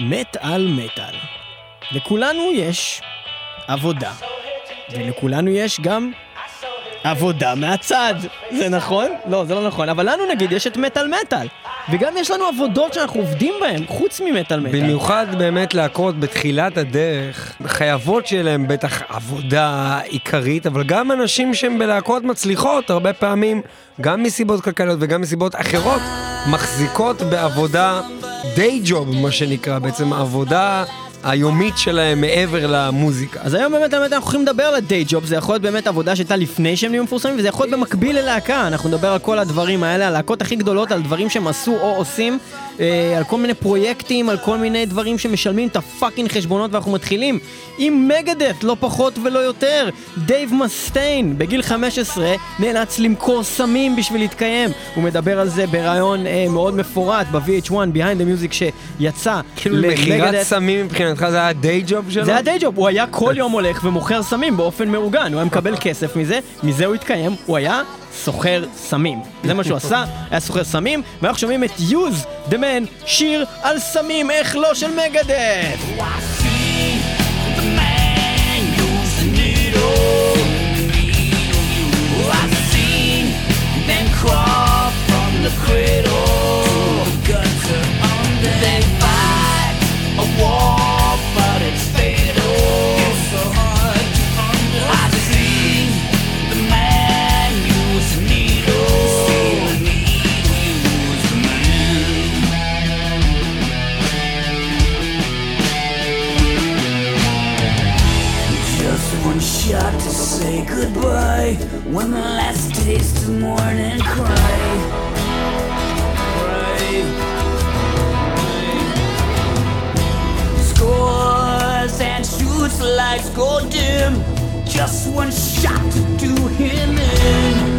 מטאל מטאל. לכולנו יש עבודה, ולכולנו יש גם עבודה מהצד. זה נכון? לא, זה לא נכון, אבל לנו נגיד יש את מטאל מטאל. וגם יש לנו עבודות שאנחנו עובדים בהן, חוץ ממטאל מטאל. במיוחד באמת להקות בתחילת הדרך, חייבות שיהיה להם בטח עבודה עיקרית, אבל גם אנשים שהם בלהקות מצליחות, הרבה פעמים, גם מסיבות כלכליות וגם מסיבות אחרות, מחזיקות בעבודה day job, מה שנקרא, בעצם עבודה היומית שלהם מעבר למוזיקה. אז היום באמת באמת אנחנו הולכים לדבר על ה day job, זה יכול להיות באמת עבודה שהייתה לפני שהם נהיו מפורסמים, וזה יכול להיות במקביל ללהקה, אנחנו נדבר על כל הדברים האלה, הלהקות הכי גדולות, על דברים שהם עשו או עושים, אה, על כל מיני פרויקטים, על כל מיני דברים שמשלמים את ה fucking חשבונות, ואנחנו מתחילים עם מגדת', לא פחות ולא יותר. דייב מסטיין, בגיל 15, נאלץ למכור סמים בשביל להתקיים. הוא מדבר על זה בריאיון אה, מאוד מפורט ב-VH1, Behind the Music, שיצא כאילו מכירת סמים מבחינתך זה היה הדיי ג'וב שלו? זה היה דיי ג'וב, הוא היה כל יום הולך ומוכר סמים באופן מאורגן, הוא היה מקבל כסף מזה, מזה הוא התקיים, הוא היה סוחר סמים. זה מה שהוא עשה, היה סוחר סמים, ואנחנו שומעים את יוז, דה מן, שיר על סמים, איך לא של מגדף! Cradle, goodbye. One last taste of morning cry. Cry. Scores and shoots lights go dim. Just one shot to do him in.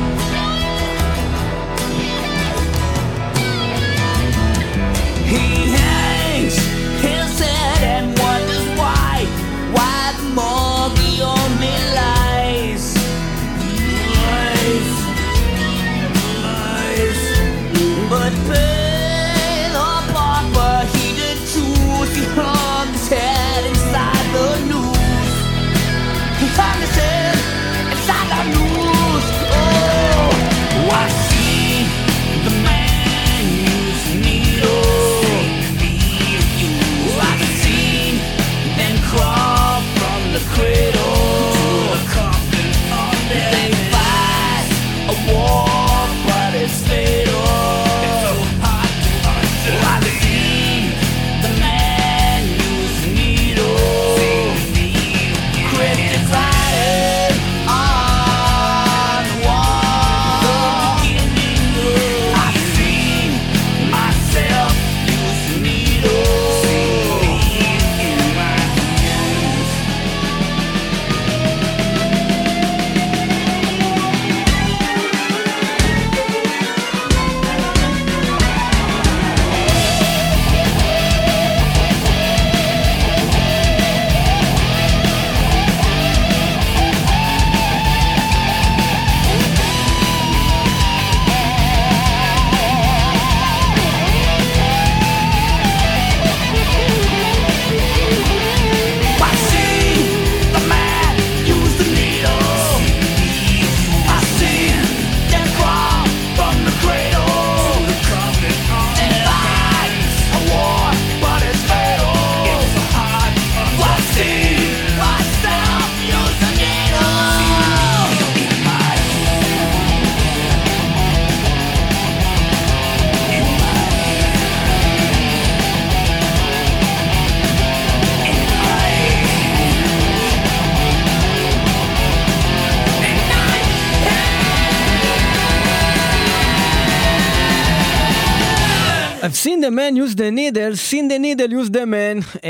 Man use the needle, seen the needle use the man.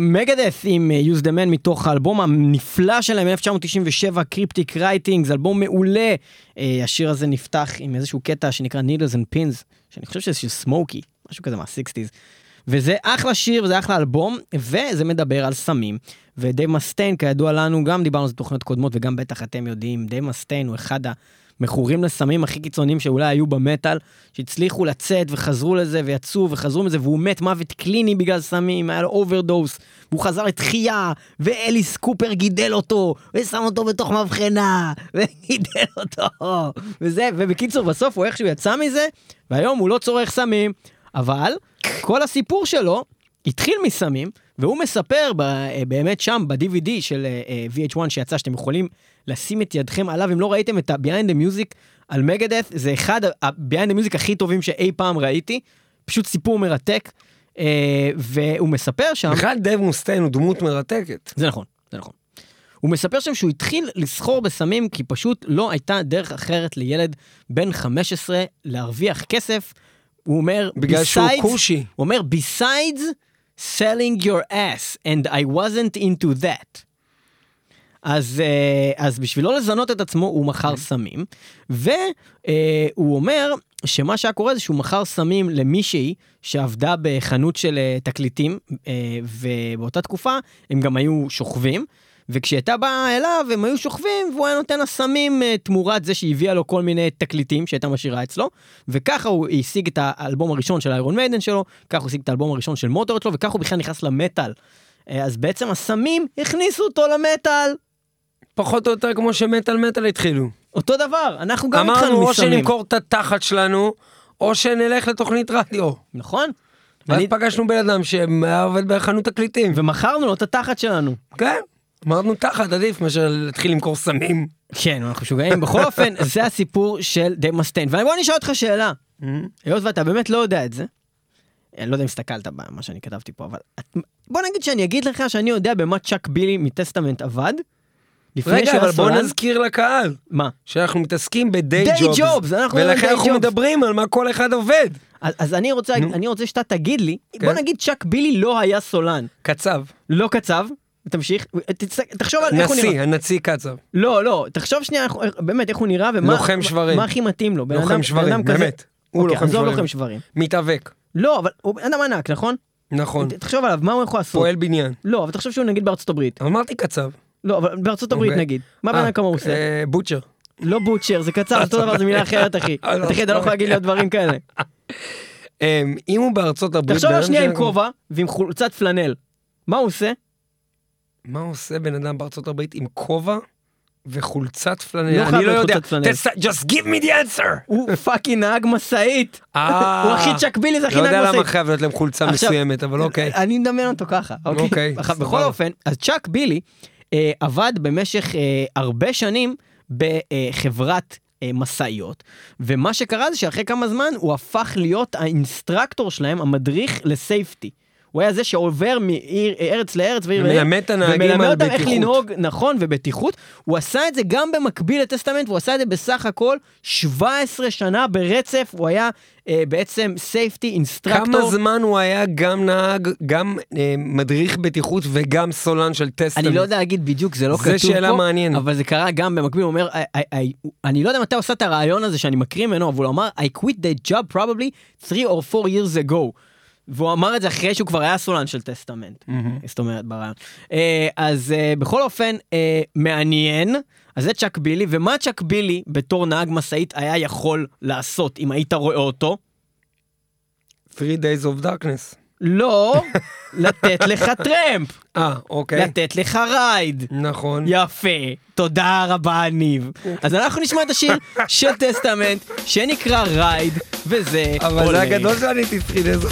מגדת' עם אה, Use the Man מתוך האלבום הנפלא שלהם מ-1997, Cryptic Writings, זה אלבום מעולה. אה, השיר הזה נפתח עם איזשהו קטע שנקרא needles and pins, שאני חושב שזה של Smokie, משהו כזה מה-60's. וזה אחלה שיר וזה אחלה אלבום, וזה מדבר על סמים. ודייב מסטיין, כידוע לנו, גם דיברנו על זה בתוכניות קודמות, וגם בטח אתם יודעים, דייב מסטיין הוא אחד המכורים לסמים הכי קיצוניים שאולי היו במטאל, שהצליחו לצאת וחזרו לזה ויצאו וחזרו מזה, והוא מת מוות קליני בגלל סמים, היה לו overdose, והוא חזר לתחייה, ואליס קופר גידל אותו, ושם אותו בתוך מבחנה, וגידל אותו, וזה, ובקיצור, בסוף הוא איכשהו יצא מזה, והיום הוא לא צורך סמים, אבל כל הסיפור שלו התחיל מסמים, והוא מספר אה, באמת שם ב-DVD של אה, אה, VH1 שיצא, שאתם יכולים לשים את ידכם עליו, אם לא ראיתם את ה-Behind the Music על מגדף, זה אחד ה-Behind the Music הכי טובים שאי פעם ראיתי, פשוט סיפור מרתק, והוא מספר שם... בכלל דב מוסטיין הוא דמות מרתקת. זה נכון, זה נכון. הוא מספר שם שהוא התחיל לסחור בסמים כי פשוט לא הייתה דרך אחרת לילד בן 15 להרוויח כסף. הוא אומר, בגלל שהוא כושי. הוא אומר, besides selling your ass, and I wasn't into that. אז, אה, אז בשביל לא לזנות את עצמו, הוא מכר סמים, והוא אומר שמה שהיה קורה זה שהוא מכר סמים למישהי שעבדה בחנות של אה, תקליטים, אה, ובאותה תקופה הם גם היו שוכבים. וכשהיא הייתה באה אליו הם היו שוכבים והוא היה נותן לה סמים אה, תמורת זה שהיא הביאה לו כל מיני תקליטים שהייתה משאירה אצלו וככה הוא השיג את האלבום הראשון של איירון מיידן שלו, ככה הוא השיג את האלבום הראשון של מוטורד שלו וככה הוא בכלל נכנס למטאל. אה, אז בעצם הסמים הכניסו אותו למטאל. פחות או יותר כמו שמטאל מטאל התחילו. אותו דבר, אנחנו גם התחלנו אמרנו או מסמים. שנמכור את התחת שלנו, או שנלך לתוכנית רדיו. נכון? ואז אני- פגשנו בן אדם שהיה עובד בחנות תקליטים. ומכרנו לו את התחת שלנו. כן, אמרנו תחת עדיף מאשר להתחיל למכור סמים. כן, אנחנו משוגעים. בכל אופן, זה הסיפור של די מסטיין. ובוא אני אשאל אותך שאלה. היות ואתה באמת לא יודע את זה, אני לא יודע אם הסתכלת במה שאני כתבתי פה, אבל בוא נגיד שאני אגיד לך שאני יודע במה צ'אק בילי מטסטמנט עבד. רגע, אבל בוא. נזכיר לקהל מה? שאנחנו מתעסקים בדיי ג'ובס. jobs, אנחנו מדברים ולכן אנחנו. מדברים על מה כל אחד עובד. אז, אז אני רוצה נו. אני רוצה שאתה תגיד לי, בוא כן. נגיד צ'אק בילי לא היה סולן, קצב. לא קצב, תמשיך, תחשוב על איך הוא נראה. נשיא, הנשיא קצב. לא, לא, תחשוב שנייה באמת איך הוא נראה ומה מה- שברים. מה הכי מתאים לו. לוחם שברים, באמת. הוא אוקיי, לוחם שברים. לוחם שברים. מתאבק. לא, אבל הוא בן אדם ענק, נכון? נכון. תחשוב עליו, מה הוא יכול לעשות? פועל בניין. לא, אבל תחשוב שהוא נגיד בארצות הברית. אמרתי קצב. לא, אבל בארצות הברית אוקיי. נגיד. מה בן אה, אדם כמוהו עושה? אה, בוטשר. לא בוטשר, זה קצר, אותו דבר, זה מילה אחרת, אחי. אחי, אתה לא יכול להגיד לי דברים כאלה. אמ, אם הוא בארצות הברית... תחשוב על שנייה עם כובע ועם חולצת פלנל. מה הוא עושה? מה עושה בן אדם בארצות הברית עם כובע וחולצת לא פלנל? חייב אני לא יודע. Just give me the answer! הוא fucking נהג משאית. אה, הוא הכי צ'אק בילי, זה הכי לא נהג יודע למה משאית. חייב להיות להם חולצה מסוימת, אבל אוקיי. אני מדמיין אותו ככה, אוקיי? אוקיי, בכל. אופן, אז צ'אק בילי אה, עבד במשך אה, הרבה שנים בחברת משאיות, ומה שקרה זה שאחרי כמה זמן הוא הפך להיות האינסטרקטור שלהם, המדריך ל safety. הוא היה זה שעובר מארץ לארץ ועיר לעיר, ומלמד את הנהגים ומלמד על אותם איך בטיחות. לנהוג נכון ובטיחות. הוא עשה את זה גם במקביל לטסטמנט, והוא עשה את זה בסך הכל 17 שנה ברצף, הוא היה אה, בעצם סייפטי אינסטרקטור. כמה זמן הוא היה גם נהג, גם אה, מדריך בטיחות וגם סולן של טסטמנט? אני לא יודע להגיד בדיוק, זה לא זה כתוב פה. שאלה מעניינת. אבל זה קרה גם במקביל, הוא אומר, I, I, I, אני לא יודע מתי הוא עשה את הריאיון הזה שאני מקריא ממנו, אבל הוא אמר, I quit the job probably 3 or 4 years ago. והוא אמר את זה אחרי שהוא כבר היה סולן של טסטמנט. זאת אומרת, בריאיון. אה, אז אה, בכל אופן, אה, מעניין. אז זה צ'אק בילי, ומה צ'אק בילי בתור נהג משאית היה יכול לעשות אם היית רואה אותו? 3 days of darkness. לא, לתת לך טרמפ, אה, אוקיי. לתת לך ride. נכון. יפה, תודה רבה ניב. אז אנחנו נשמע את השיר של טסטמנט שנקרא Ride, וזה אבל. זה הגדול שאני תפחיד איזה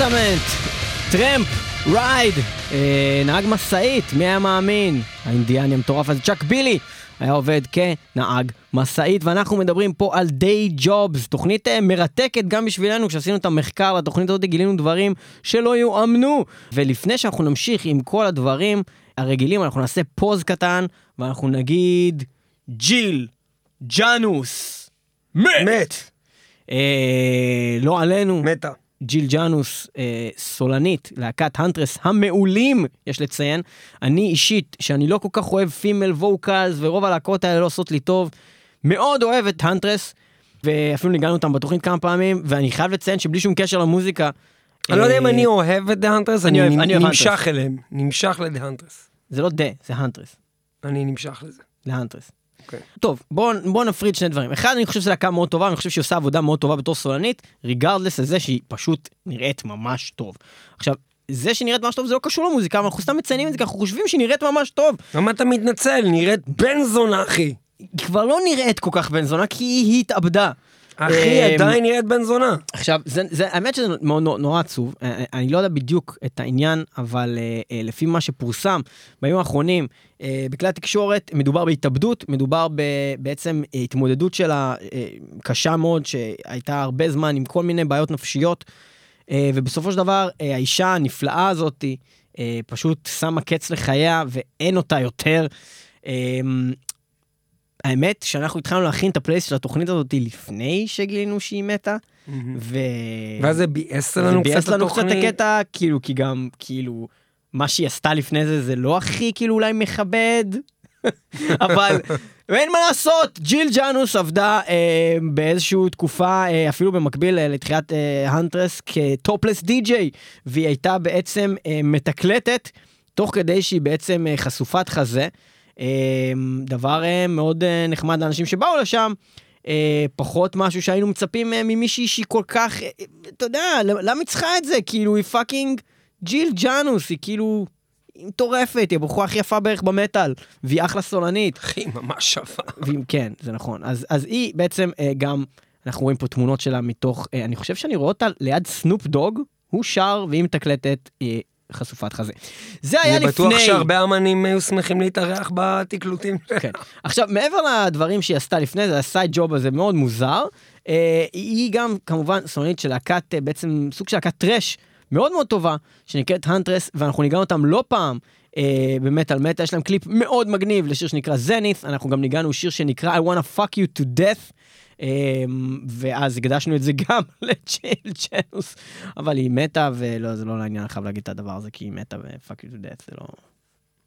טסטמנט, טרמפ, ride, אה, נהג משאית, מי היה מאמין? האינדיאני המטורף הזה, צ'אק בילי, היה עובד כנהג משאית, ואנחנו מדברים פה על day jobs, תוכנית אה, מרתקת גם בשבילנו, כשעשינו את המחקר לתוכנית הזאת גילינו דברים שלא יאמנו. ולפני שאנחנו נמשיך עם כל הדברים הרגילים, אנחנו נעשה פוז קטן, ואנחנו נגיד ג'יל, ג'אנוס, מת! מת, אה, לא עלינו, מתה. ג'יל ג'אנוס, אה, סולנית, להקת Huntress המעולים, יש לציין. אני אישית, שאני לא כל כך אוהב female vocals, ורוב הלהקות האלה לא עושות לי טוב, מאוד אוהב את Huntress, ואפילו ניגענו אותם בתוכנית כמה פעמים, ואני חייב לציין שבלי שום קשר למוזיקה... אני לא יודע אם אה, אני אוהב את the Huntress, אני אני אוהב- אני אוהב נמשך. אליהם, נמשך ל the Huntress. זה לא the, זה Huntress. אני נמשך לזה. להנטרס. אוקיי. טוב, בואו בוא נפריד שני דברים. אחד, אני חושב שזו להקה מאוד טובה, אני חושב שהיא עושה עבודה מאוד טובה בתור סולנית, ריגרדלס לזה שהיא פשוט נראית ממש טוב. עכשיו, זה שהיא נראית ממש טוב זה לא קשור למוזיקה, אבל אנחנו סתם מציינים את זה כי אנחנו חושבים שהיא נראית ממש טוב. למה אתה מתנצל? נראית בן זונה, אחי. היא כבר לא נראית כל כך בן זונה כי היא התאבדה. אחי, אמ, עדיין נראית בן זונה. עכשיו, זה, זה, האמת שזה מאוד נורא, עצוב, אה, אני לא יודע בדיוק את העניין, אבל אה, אה, לפי מה שפורסם בימים האחרונים אה, בכלי התקשורת, מדובר בהתאבדות, מדובר ב, בעצם אה, התמודדות שלה אה, קשה מאוד, שהייתה הרבה זמן עם כל מיני בעיות נפשיות, אה, ובסופו של דבר, אה, האישה הנפלאה הזאת אה, פשוט שמה קץ לחייה ואין אותה יותר. האמת שאנחנו התחלנו להכין את הפלייסט של התוכנית הזאת לפני שגילינו שהיא מתה, ו... ואז זה ביאס לנו זה ביאס קצת לנו קצת את התוכנית. הקטע, כאילו, כי גם, כאילו, מה שהיא עשתה לפני זה, זה לא הכי, כאילו, אולי מכבד, אבל אין מה לעשות, ג'יל ג'אנוס עבדה אה, באיזושהי תקופה, אה, אפילו במקביל אה, לתחילת אה, הנטרס, כטופלס די-ג'יי, והיא הייתה בעצם אה, מתקלטת, תוך כדי שהיא בעצם אה, חשופת חזה. אה, דבר אה, מאוד אה, נחמד לאנשים שבאו לשם. אה, פחות משהו שהיינו מצפים אה, ממישהי שהיא כל כך, אה, אתה יודע, למה היא צריכה את זה? כאילו, היא fucking ג'יל ג'אנוס, היא כאילו, היא מטורפת, היא הבחורה הכי יפה בערך במטאל, והיא אחלה סולנית. אחי, ממש שווה. והיא, כן, זה נכון. אז, אז היא בעצם אה, גם, אנחנו רואים פה תמונות שלה מתוך, אה, אני חושב שאני רואה אותה ליד סנופ דוג, הוא שר והיא מתקלטת אה, חשופת חזה. זה היה אני לפני... בטוח שהרבה אמנים היו שמחים להתארח בתקלוטים. כן. עכשיו, מעבר לדברים שהיא עשתה לפני זה, ה side job הזה מאוד מוזר, אה, היא גם כמובן סולנית של להקת, אה, בעצם סוג של להקת טראש מאוד מאוד טובה, שנקראת Huntress, ואנחנו ניגענו אותם לא פעם. אה, במטאל מטה, יש להם קליפ מאוד מגניב לשיר שנקרא זנית', אנחנו גם ניגענו שיר שנקרא I wanna fuck you to death, ואז הקדשנו את זה גם לג'יל ג'נוס, אבל היא מתה, ולא, זה לא לעניין, אני חייב להגיד את הדבר הזה, כי היא מתה ו-fuck you to death, זה לא...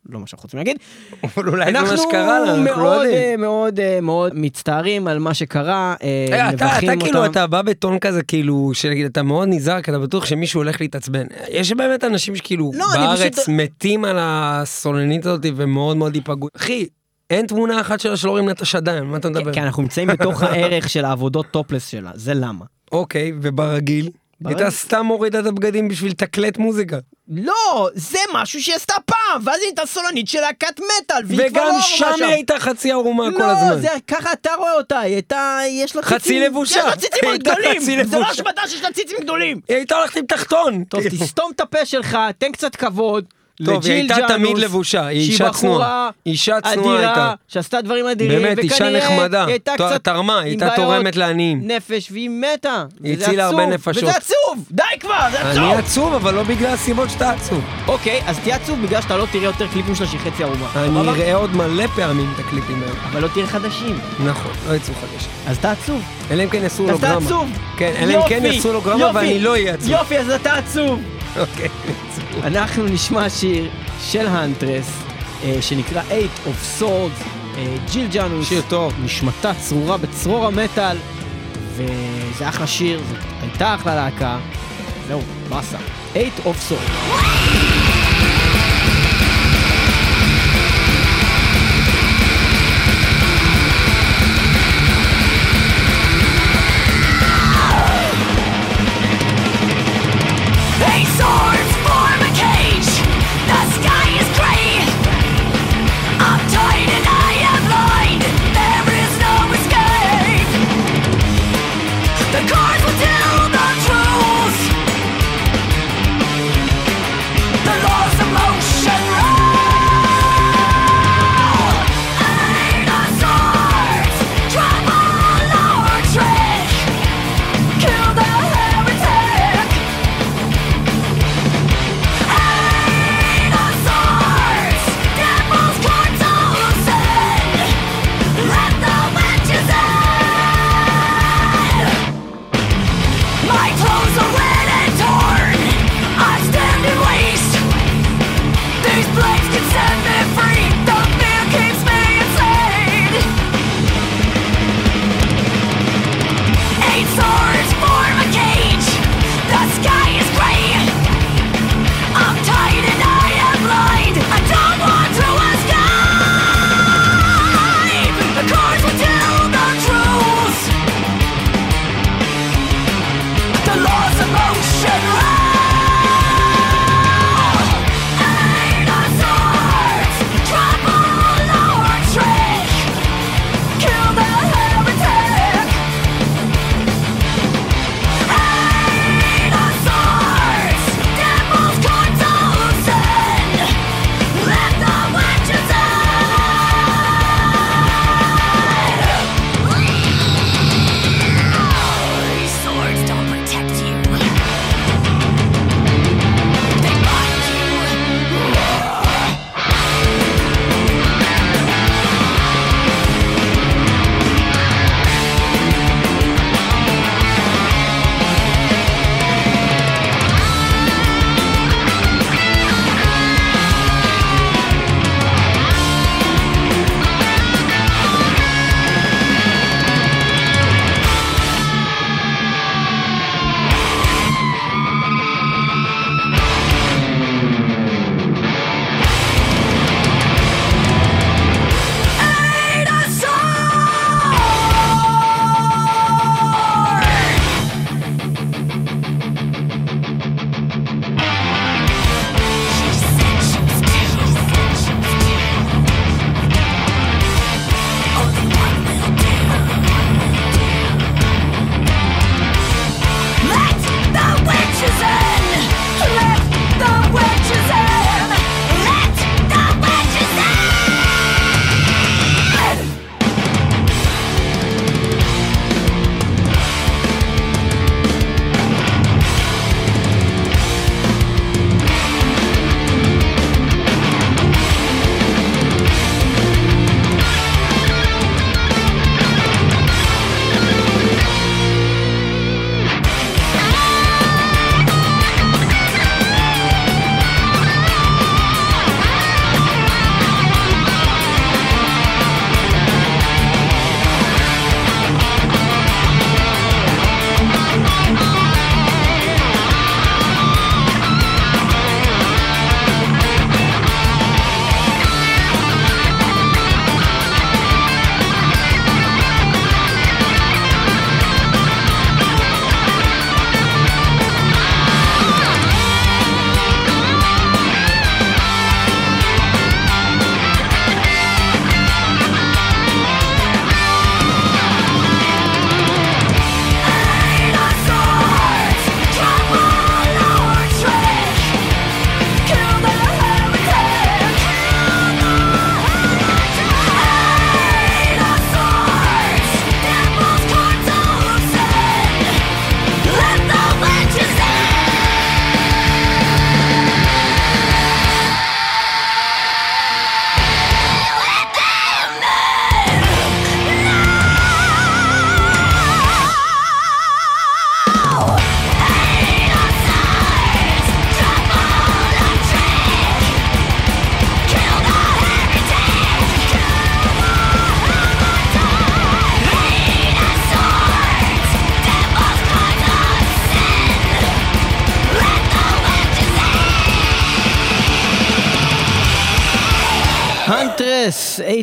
לא מה שאנחנו רוצים להגיד. אבל אולי זה מה אנחנו שקרה לה, אנחנו לא מאוד יודעים. אה, מאוד אה, מאוד מצטערים על מה שקרה, אה, אתה, מברכים אתה כאילו, אותם. אתה בא בטון כזה, כאילו, שנגיד, אתה מאוד נזהר, כי אתה בטוח שמישהו הולך להתעצבן. יש באמת אנשים שכאילו, לא, בארץ מתים על הסולנית הזאת ומאוד מאוד ייפגעו. אחי, אין תמונה אחת שלה שלא רואים לה את השדיים, מה אתה מדבר? כי אנחנו נמצאים בתוך הערך של העבודות טופלס שלה, זה למה. אוקיי, וברגיל? ברגיל? הייתה סתם מורידה את הבגדים בשביל לתקלט מוזיקה. לא, זה משהו שהיא עשתה פעם, ואז היא הייתה סולנית של להקת מטאל, והיא כבר לא וגם ערומה שם היא הייתה חצי ערומה כל לא, הזמן. זה ככה אתה רואה אותה, היא הייתה, יש לה חצי ציצים, לבושה. יש לה ציצים הייתה גדולים, חצי זה לא. השמטה שיש לה ציצים גדולים. היא הייתה הולכת עם תחתון. טוב, כאילו. תסתום את הפה שלך, תן קצת כבוד. טוב, היא הייתה ג'אנוס, תמיד לבושה, היא שהיא אישה בחורה צנועה. אישה צנועה הייתה. אדירה, שעשתה דברים אדירים, באמת, אישה נחמדה. היא הייתה קצת תרמה, היא הייתה תורמת לעניים. נפש, והיא מתה. היא הצילה הרבה נפשות. וזה עצוב, די כבר, זה עצוב. אני עצוב, אבל לא בגלל הסיבות שאתה עצוב. אוקיי, אז תהיה עצוב בגלל שאתה לא תראה יותר קליפים שלה שהיא חצי ערומה. אני? אראה עוד מלא פעמים את הקליפים האלה. אבל לא תראה חדשים. נכון, לא יצאו חדשים. אז אתה עצוב. אלא אם כן יעשו אז אתה. עצוב. כן, אלא אם כן יעשו הולוגרמה יופי, ואני לא אהיה עצוב. יופי, אז אתה עצוב. אוקיי. אנחנו נשמע שיר של האנטרס, אה, שנקרא Eight of Swords, אה, ג'יל ג'אנוס. שיר טוב. נשמתה צרורה בצרור המטאל, וזה אחלה שיר, זאת הייתה אחלה להקה. זהו, באסה. Eight of Swords.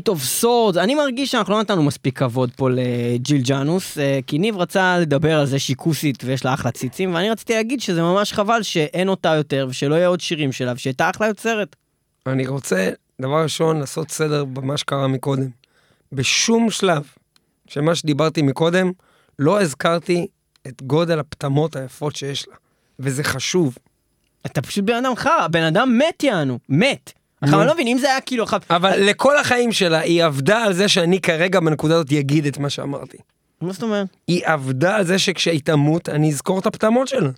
Eight of Swords, אני מרגיש שאנחנו לא נתנו מספיק כבוד פה לג'יל ג'אנוס, אה, כי ניב רצה לדבר על זה שהיא כוסית ויש לה אחלה ציצים, ואני רציתי להגיד שזה ממש חבל שאין אותה יותר, ושלא יהיה עוד שירים שלה, ושהייתה אחלה יוצרת. אני רוצה, דבר ראשון, לעשות סדר במה שקרה מקודם. בשום שלב של מה שדיברתי מקודם, לא הזכרתי את גודל הפטמות היפות שיש לה. וזה חשוב. אתה פשוט בן אדם חרא, בן אדם מת יענו, מת. עכשיו. אני לא מבין, אם זה היה כאילו עכשיו, אבל לכל החיים שלה, היא עבדה על זה שאני כרגע בנקודה הזאת אגיד את מה שאמרתי. מה זאת אומרת? היא עבדה על זה שכשהיא תמות, אני אזכור את הפטמות שלה.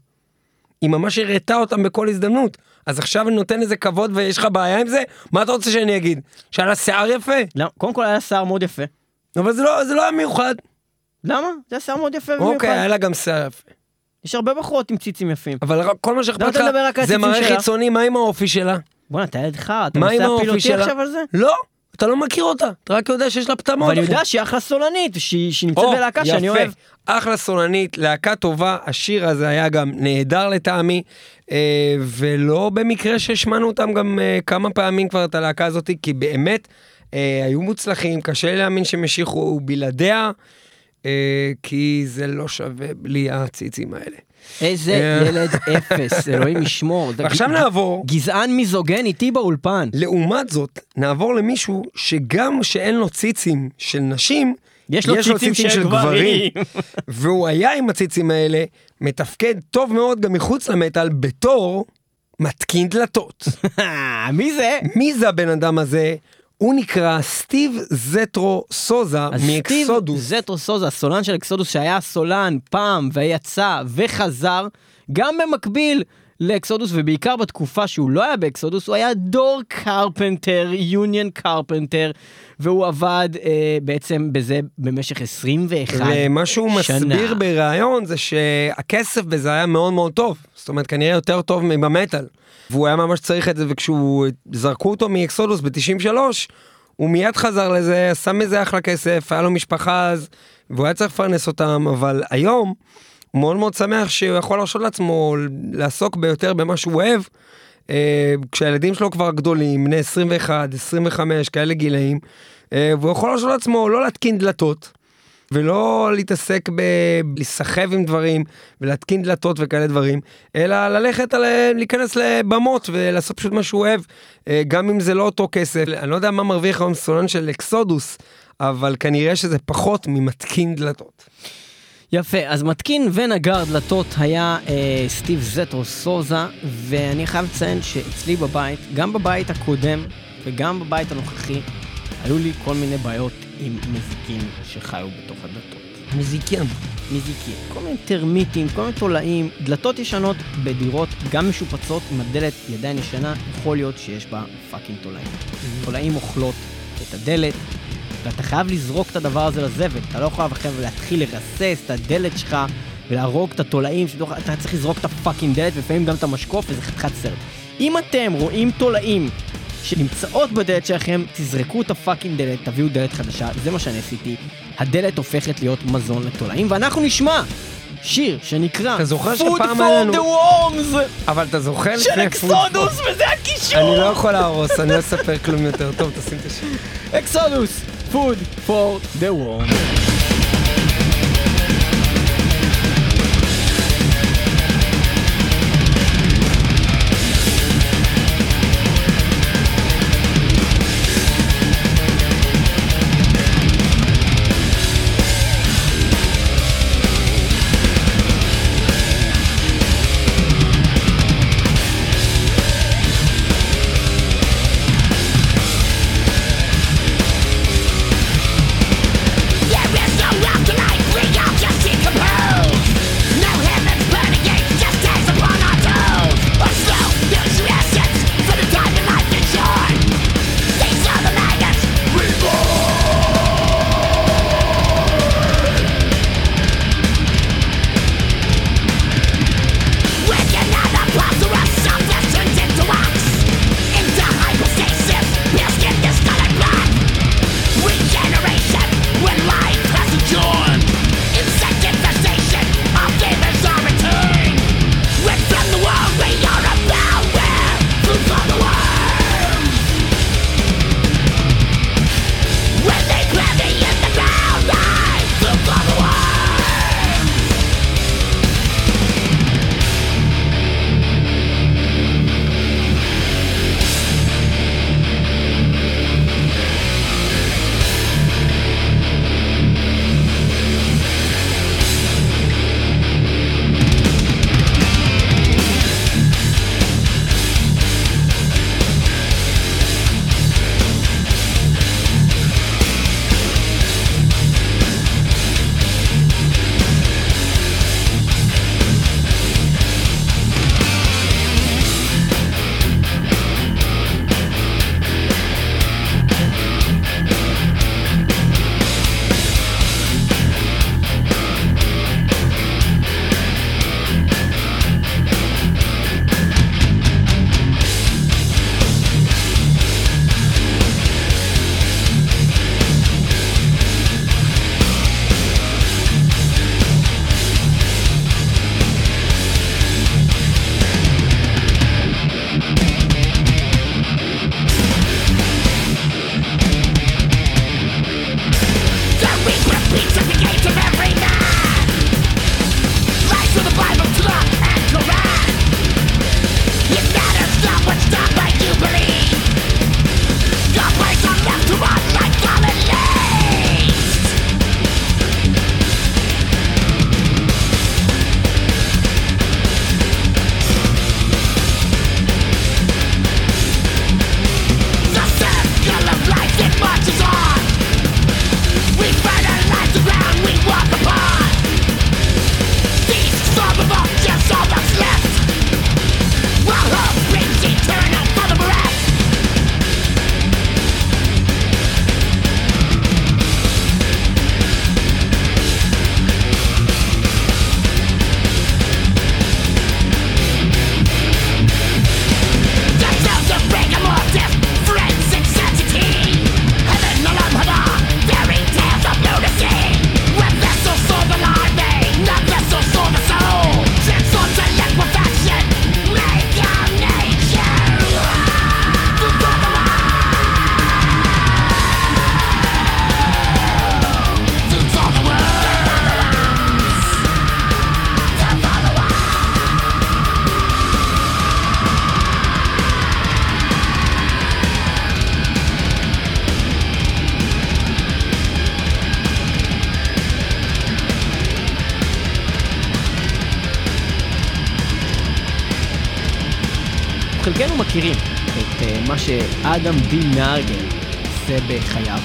היא ממש הראתה אותם בכל הזדמנות. אז עכשיו אני נותן לזה כבוד ויש לך בעיה עם זה? מה אתה רוצה שאני אגיד? שהיה לה שיער יפה? למה? קודם כל היה שיער מאוד יפה. אבל זה לא, זה לא היה מיוחד. למה? זה היה שיער מאוד יפה במיוחד. אוקיי, היה לה גם שיער יפה. יש הרבה בחורות עם ציצים יפים. אבל כל מה שאכפת לא, לך זה מראה. חיצוני, מה עם האופי שלה? בואנה, אתה ילד חרא, אתה האופי להפיל אותי שלה? עכשיו על זה? לא, אתה לא מכיר אותה, אתה רק יודע שיש לה פטמות. אבל אני. יודע שהיא אחלה סולנית, שהיא נמצאת בלהקה שאני. אוהב. אחלה סולנית, להקה טובה, השיר הזה היה גם נהדר לטעמי, אה, ולא במקרה שהשמענו אותם גם אה, כמה פעמים כבר את הלהקה הזאת, כי באמת אה, היו מוצלחים, קשה להאמין שהם המשיכו בלעדיה, אה, כי זה לא שווה בלי הציצים האלה. איזה אה. ילד אפס, אלוהים ישמור. ועכשיו ג- נעבור, גזען מיזוגן איתי באולפן. לעומת זאת, נעבור למישהו שגם שאין לו ציצים של נשים, יש לו ציצים של גברים. והוא היה עם הציצים האלה, מתפקד טוב מאוד גם מחוץ למטאל בתור מתקין דלתות. מי זה? מי זה הבן אדם הזה? הוא נקרא סטיב זטרו סוזה אז סטיב מאקסודוס. זטרו סוזה, הסולן של אקסודוס שהיה סולן פעם ויצא וחזר, גם במקביל לאקסודוס ובעיקר בתקופה שהוא לא היה באקסודוס, הוא היה door carpenter, union carpenter, והוא עבד אה, בעצם בזה במשך 21 שנה. ומה שהוא מסביר בריאיון זה שהכסף בזה היה מאוד מאוד טוב. זאת אומרת, כנראה יותר טוב מבמטאל. והוא היה ממש צריך את זה, וכשהוא זרקו אותו מאקסודוס ב-93, הוא מיד חזר לזה, שם מזה אחלה כסף, היה לו משפחה אז, והוא היה צריך לפרנס אותם, אבל היום מאוד מאוד שמח שהוא יכול להרשות לעצמו לעסוק ביותר במה שהוא אוהב. אה, כשהילדים שלו כבר גדולים, בני 21, 25, כאלה גילאים, אה, והוא יכול להרשות לעצמו לא להתקין דלתות, ולא להתעסק בלהיסחב עם דברים ולהתקין דלתות וכאלה דברים, אלא ללכת על, להיכנס לבמות ולעשות פשוט מה שהוא אוהב, אה, גם אם זה לא אותו כסף. אני לא יודע מה מרוויח היום סולן של אקסודוס, אבל כנראה שזה פחות ממתקין דלתות. יפה, אז מתקין ונגר דלתות היה אה, סטיב זטרו סוזה, ואני חייב לציין שאצלי בבית, גם בבית הקודם וגם בבית הנוכחי, היו לי כל מיני בעיות עם מזיקים שחיו בתוך הדלתות. מזיקים. מזיקים, כל מיני טרמיטים, כל מיני תולעים, דלתות ישנות בדירות, גם משופצות, עם הדלת היא עדיין ישנה, יכול להיות שיש בה fucking תולעים. תולעים אוכלות את הדלת, ואתה חייב לזרוק את הדבר הזה לזבל, אתה לא יכול עכשיו להתחיל לרסס את הדלת שלך ולהרוג את התולעים, שבתוך- אתה צריך לזרוק את ה fucking דלת ולפעמים גם את המשקוף וזה חתיכת סרט. אם אתם רואים תולעים שנמצאות בדלת שלכם, תזרקו את ה fucking דלת, תביאו דלת חדשה, זה מה שאני עשיתי. הדלת הופכת להיות מזון לתולעים, ואנחנו נשמע שיר שנקרא אתה זוכר Food שפעם היה לנו- for the Worms אבל אתה זוכר של אקסודוס, וזה הקישור! אני לא יכול להרוס, אני לא אספר כלום יותר. טוב, תשים את השיר. אקסודוס, Food for the Worms. שאדם די נרגל עושה בחייו.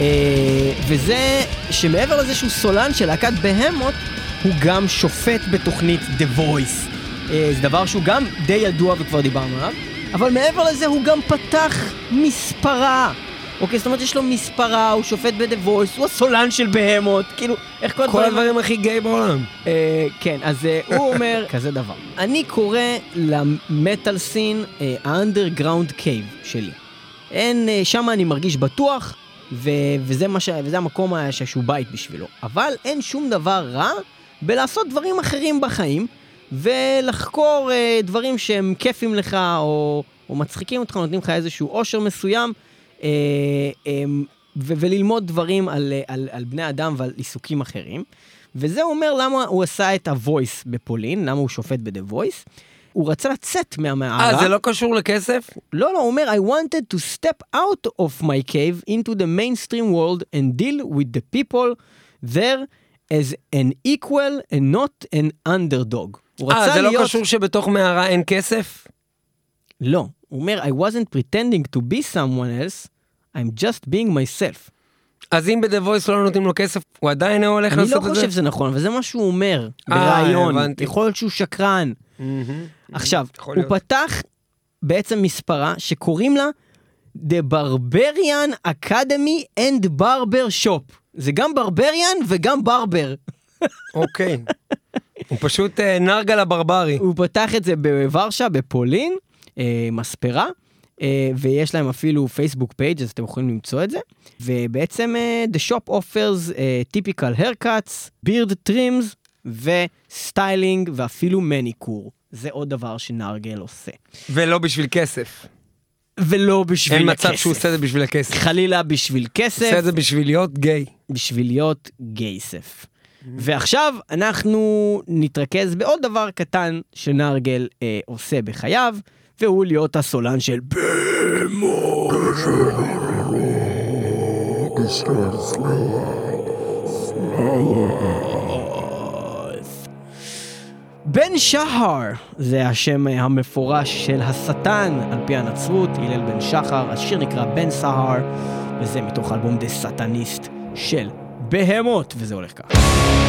אה, וזה שמעבר לזה שהוא סולן של להקת בהמות, הוא גם שופט בתוכנית The Voice. אה, זה דבר שהוא גם די ידוע וכבר דיברנו עליו, אבל מעבר לזה הוא גם פתח מספרה. אוקיי, זאת אומרת יש לו מספרה, הוא שופט ב-The Voice, הוא הסולן של בהמות, כאילו, איך כל כל הדברים... הדברים הכי גיי בעולם. אה, כן, אז אה, הוא אומר כזה דבר. אני קורא למטאל סין אה, האנדרגראונד קייב שלי. אין, אה, שם אני מרגיש בטוח, ו- וזה, ש- וזה המקום ש- שהוא בית בשבילו. אבל אין שום דבר רע בלעשות דברים אחרים בחיים, ולחקור אה, דברים שהם כיפים לך, או, או מצחיקים אותך, נותנים לך איזשהו אושר מסוים. אה, אה, ו- וללמוד דברים על, אה, על, על בני אדם ועל עיסוקים אחרים. וזה אומר למה הוא עשה את ה-voice בפולין, למה הוא שופט ב-The voice. הוא רצה לצאת מהמערה. אה, זה לא קשור לכסף? לא, לא, הוא אומר, I wanted to step out of my cave into the mainstream world and deal with the people there as an equal and not an underdog. הוא אה, רצה זה לא להיות... קשור שבתוך מערה אין כסף? לא, הוא אומר, I wasn't pretending to be someone else, I'm just being myself. אז אם ב-The Voice לא נותנים לו כסף, הוא עדיין לא הולך אני לעשות לא את זה? חושב שזה נכון, אבל זה מה שהוא אומר אה. הבנתי. יכול להיות שהוא שקרן. עכשיו, הוא. פתח בעצם מספרה שקוראים לה The Barbarian Academy and Barber Shop. זה גם ברבריאן וגם ברבר. אוקיי. הוא פשוט אה, נרגל הברברי. הוא פתח את זה בוורשה, בפולין, מספרה, אה, ויש להם אפילו Facebook page אז אתם יכולים למצוא את זה. ובעצם אה, The Shop offers אה, typical haircuts, beard trims ו styling ואפילו מניקור. זה עוד דבר שנרגל עושה. ולא בשביל כסף. ולא בשביל אין הכסף. מצב שהוא עושה את זה בשביל הכסף. חלילה בשביל הוא עושה כסף, את זה בשביל להיות גיי. בשביל להיות גייסף. ועכשיו אנחנו נתרכז בעוד דבר קטן שנרגל אה, עושה בחייו, והוא להיות הסולן של בן שחר זה השם המפורש של השטן על פי הנצרות, הלל בן שחר, השיר נקרא בן סהר, וזה מתוך אלבום דה סטניסט של בהמות, וזה הולך ככה.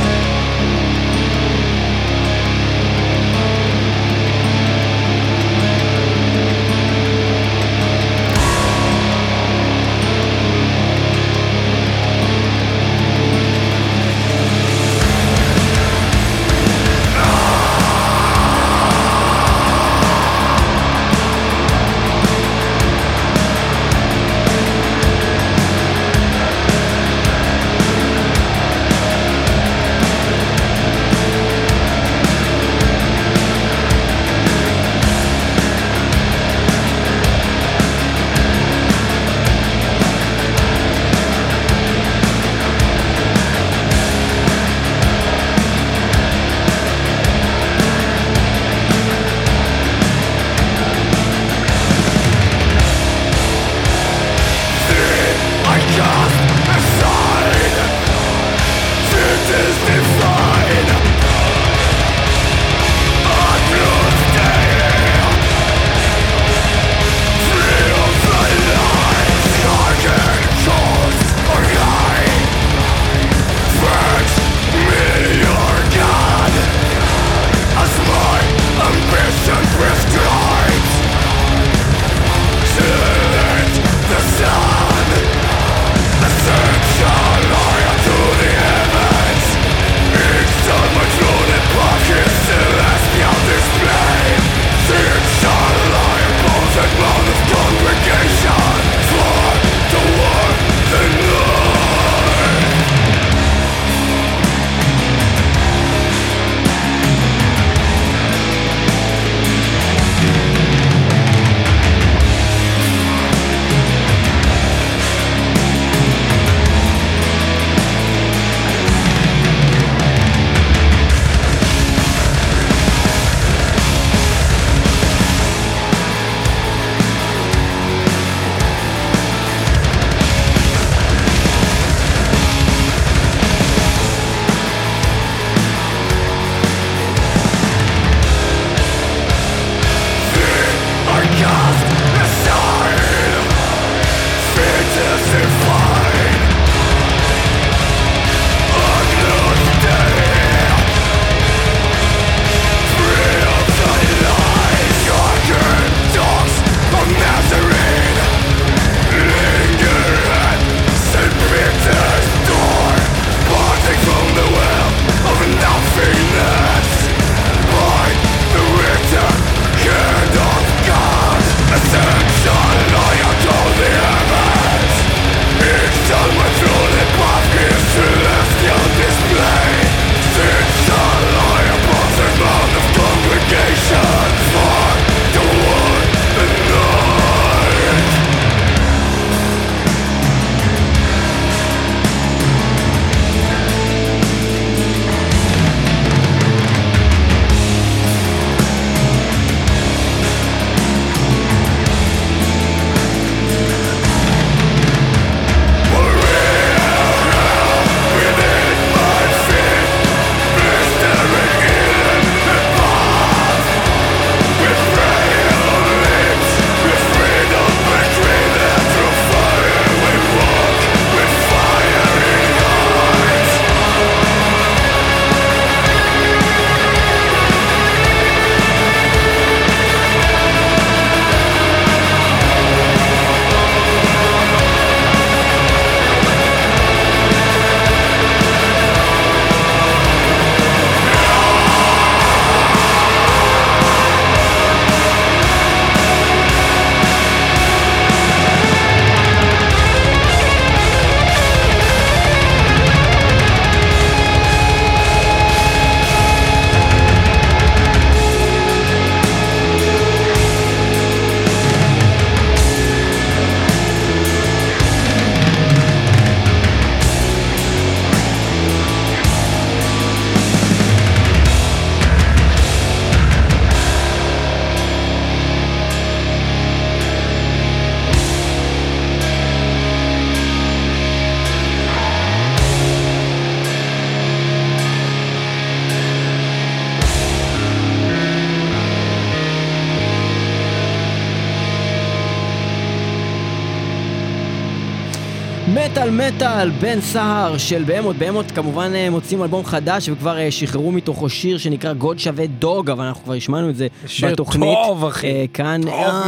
מטאל בן סהר של בהמות. בהמות כמובן אה, מוצאים אלבום חדש וכבר אה, שחררו מתוכו שיר שנקרא גוד שווה דוג, אבל אנחנו כבר השמענו את זה שיר בתוכנית. טוב, אחי. אה, כאן.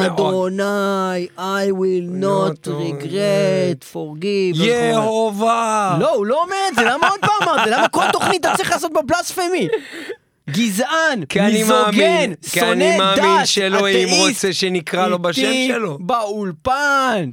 אדוני, I will not regret, forgive. יהובה! לא, הוא לא אומר את זה, למה עוד פעם אמרת? למה כל תוכנית אתה צריך לעשות בבלספמי? גזען, כי אני מיזוגן, מאמין, כי שונא אני מאמין דת, שאלוהים אתאיסט, רוצה שנקרא לו בשם שלו. באולפן.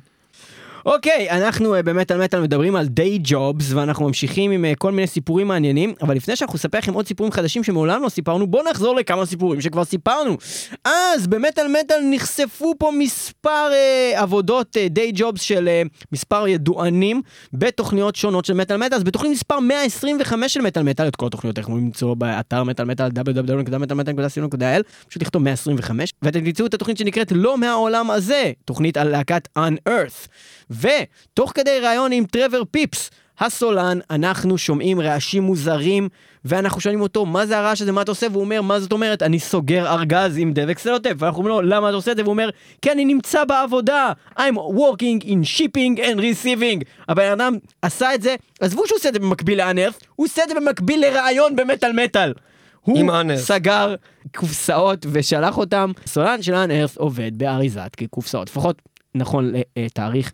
אוקיי, אנחנו אה, באמת על מטאל מדברים על דיי ג'ובס, ואנחנו ממשיכים עם אה, כל מיני סיפורים מעניינים, אבל לפני שאנחנו נספר לכם עוד סיפורים חדשים שמעולם לא סיפרנו, בואו נחזור לכמה סיפורים שכבר סיפרנו. אז במטאל מטאל נחשפו פה מספר אה, עבודות דיי ג'ובס של אה, מספר ידוענים בתוכניות שונות של מטאל מטאל, אז בתוכנית מספר 125 של מטאל מטאל, את כל התוכניות אנחנו למצוא באתר מטאל מטאל www.מטאלמטאל.co.il, פשוט לכתוב 125, ואתם תמצאו את התוכנית שנקראת לא מהעולם הזה, תוכנית על להקת Unearth. ותוך כדי ראיון עם טרוור פיפס, הסולן, אנחנו שומעים רעשים מוזרים, ואנחנו שואלים אותו, מה זה הרעש הזה, מה אתה עושה? והוא אומר, מה זאת אומרת? אני סוגר ארגז עם דבק סלוטפ. ואנחנו אומרים לו, למה אתה עושה את זה? והוא אומר, כי אני נמצא בעבודה. I'm working in shipping and receiving. הבן אדם עשה את זה, עזבו שהוא עושה את זה במקביל לאנרף, הוא עושה את זה במקביל לראיון במטאל מטאל. הוא. סגר קופסאות ושלח אותם. סולן של אנרף עובד באריזת קופסאות, לפחות נכון לתאריך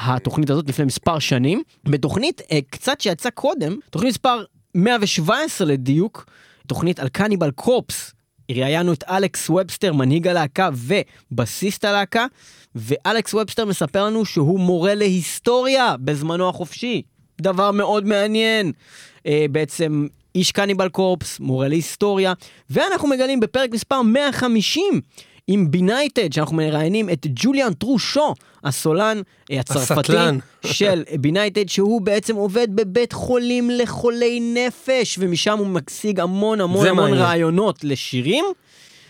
התוכנית הזאת לפני מספר שנים. בתוכנית אה, קצת שיצאה קודם, תוכנית מספר 117 לדיוק, תוכנית על קניבל קופס. ראיינו את אלכס ובסטר, מנהיג הלהקה ובסיסט הלהקה, ואלכס ובסטר מספר לנו שהוא מורה להיסטוריה בזמנו החופשי. דבר מאוד מעניין. אה, בעצם איש קניבל קורפס, מורה להיסטוריה, ואנחנו מגלים בפרק מספר 150 עם Benighted, שאנחנו מראיינים את ג'וליאן טרושאן, הסולן אה, הצרפתי. של Benighted, שהוא בעצם עובד בבית חולים לחולי נפש, ומשם הוא משיג המון המון המון מעניין. רעיונות לשירים.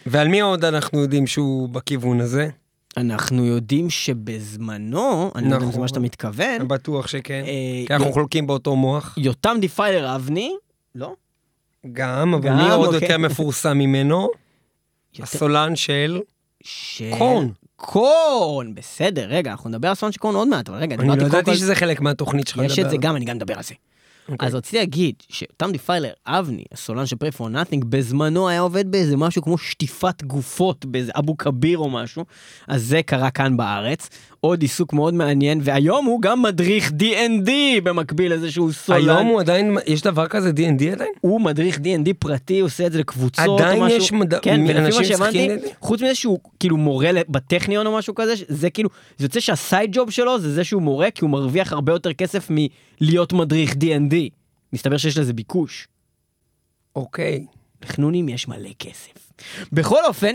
ועל מי עוד אנחנו יודעים שהוא בכיוון הזה? אנחנו יודעים שבזמנו, אני לא יודע אם זה נכון. מה שאתה מתכוון, בטוח שכן. אה, כי אנחנו י- חולקים באותו מוח. יותם Defiler אבני, לא? גם, אבל גם, מי עוד אוקיי. יותר מפורסם ממנו? הסולן של... ש... Korn. Korn, בסדר, רגע, אנחנו נדבר על סולן של Korn עוד מעט, אבל רגע, אני לא ידעתי שזה חלק מהתוכנית שלך יש לדבר את זה. גם, אני גם מדבר על זה. אוקיי. אז רציתי להגיד שיותם Defiler, אבני, הסולן של Prey for Nothing, בזמנו היה עובד באיזה משהו כמו שטיפת גופות, באיזה אבו כביר או משהו, אז זה קרה כאן בארץ. עוד עיסוק מאוד מעניין, והיום הוא גם מדריך D&D במקביל לזה שהוא סולן. היום הוא עדיין, יש דבר כזה D&D עדיין? הוא מדריך D&D פרטי, הוא עושה את זה לקבוצות או עדיין משהו. יש מד- כן, אנשים שמשחקים D&D? חוץ מזה שהוא כאילו מורה בטכניון או משהו כזה, זה כאילו, זה יוצא שהסייד ג'וב שלו זה זה שהוא מורה, כי הוא מרוויח הרבה יותר כסף מלהיות מדריך D&D. מסתבר שיש לזה ביקוש. אוקיי. לחנונים יש מלא כסף. בכל אופן,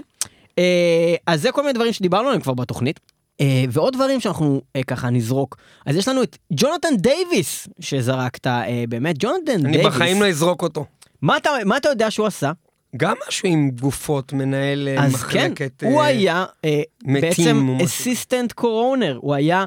אה, אז זה כל מיני דברים שדיברנו עליהם כבר בתוכנית. אה, ועוד דברים שאנחנו אה, ככה נזרוק. אז יש לנו את ג'ונתן דייוויס שזרקת, אה, באמת, ג'ונתן אני דייוויס. בחיים לא אזרוק אותו. מה אתה, מה אתה יודע שהוא עשה? גם משהו עם גופות, מנהל אה, אז כן, מחלקת... הוא אה, היה אה, בעצם. assistant coroner, הוא היה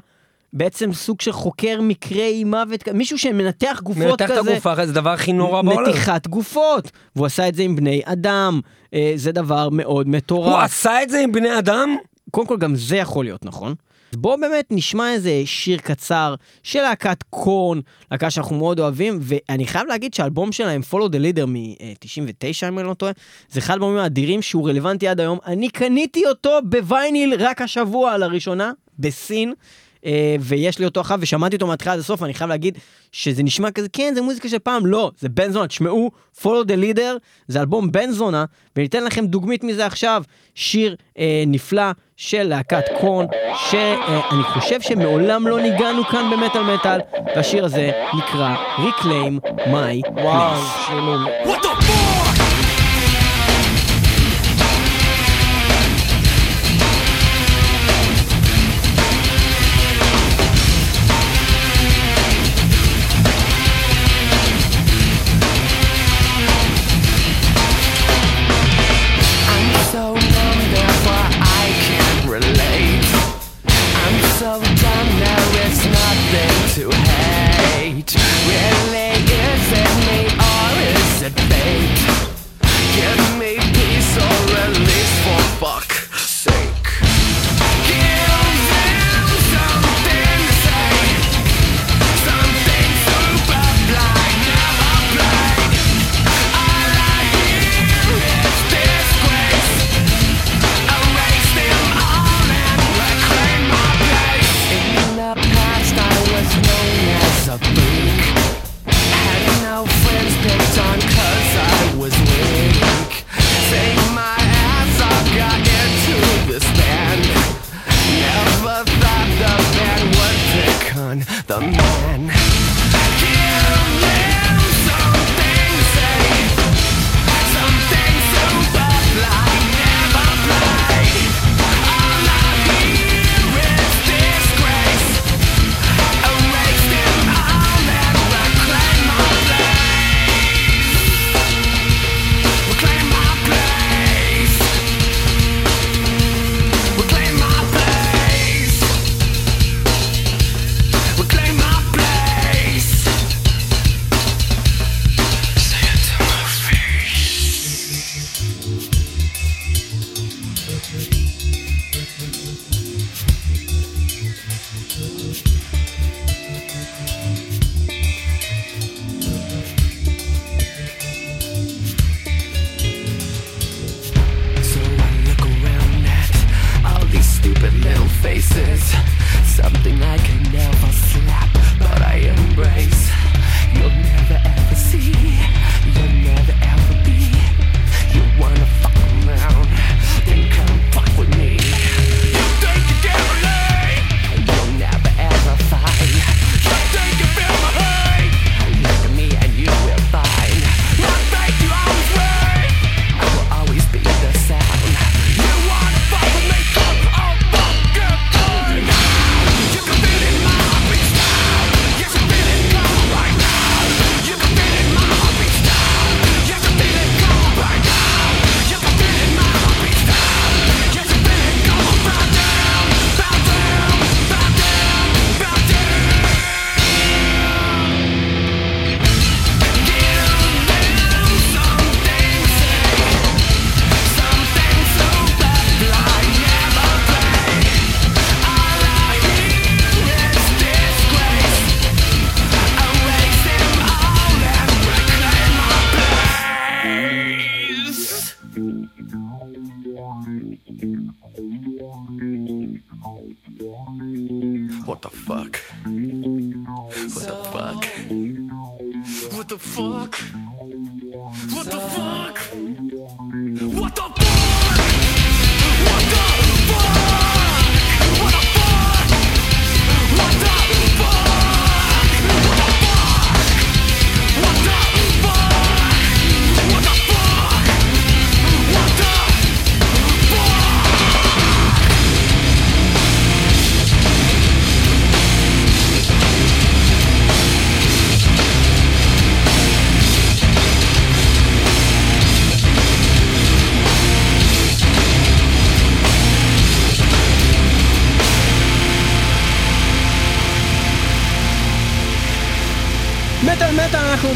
בעצם סוג של חוקר מקרי מוות, מישהו שמנתח גופות מנתח את כזה, הגופה, זה הדבר הכי נורא בעולם. נתיחת גופות, והוא עשה את זה עם בני אדם, אה, זה דבר מאוד הוא מטורף. עשה את זה עם בני אדם? קודם כל גם זה יכול להיות נכון. בואו באמת נשמע איזה שיר קצר של להקת קורן, להקה שאנחנו מאוד אוהבים, ואני חייב להגיד שהאלבום שלהם, Follow the Leader מ-99 אם אני לא טועה, זה אחד האלבומים האדירים שהוא רלוונטי עד היום. אני קניתי אותו בווייניל רק השבוע לראשונה, בסין. אה, ויש לי אותו אחריו ושמעתי אותו מההתחלה עד הסוף ואני חייב להגיד שזה נשמע כזה כן זה מוזיקה של פעם לא זה בן זונה תשמעו follow the leader זה אלבום בן זונה וניתן לכם דוגמית מזה עכשיו שיר אה, נפלא של להקת קורן שאני חושב שמעולם לא ניגענו כאן במטאל מטאל והשיר הזה נקרא Reclaim My Place. שיר מעולה. What the fuck?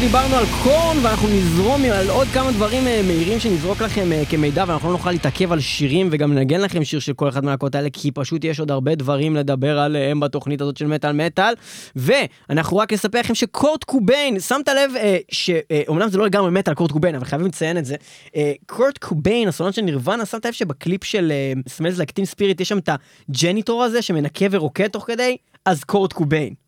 דיברנו על Korn ואנחנו נזרום על עוד כמה דברים אה, מהירים שנזרוק לכם אה, כמידע ואנחנו לא נוכל להתעכב על שירים וגם לנגן לכם שיר של כל אחד מהלהקות האלה כי פשוט יש עוד הרבה דברים לדבר עליהם בתוכנית הזאת של מטאל מטאל. ואנחנו רק נספר לכם שקורט קוביין שמת לב אה, שאומנם זה לא לגמרי מטאל קורט קוביין אבל חייבים לציין את זה. אה, קורט קוביין הסולן של נירוונה שמת לב שבקליפ של Smells Like Teen Spirit יש שם את ה janitor הזה שמנקה ורוקד תוך כדי? אז קורט קוביין.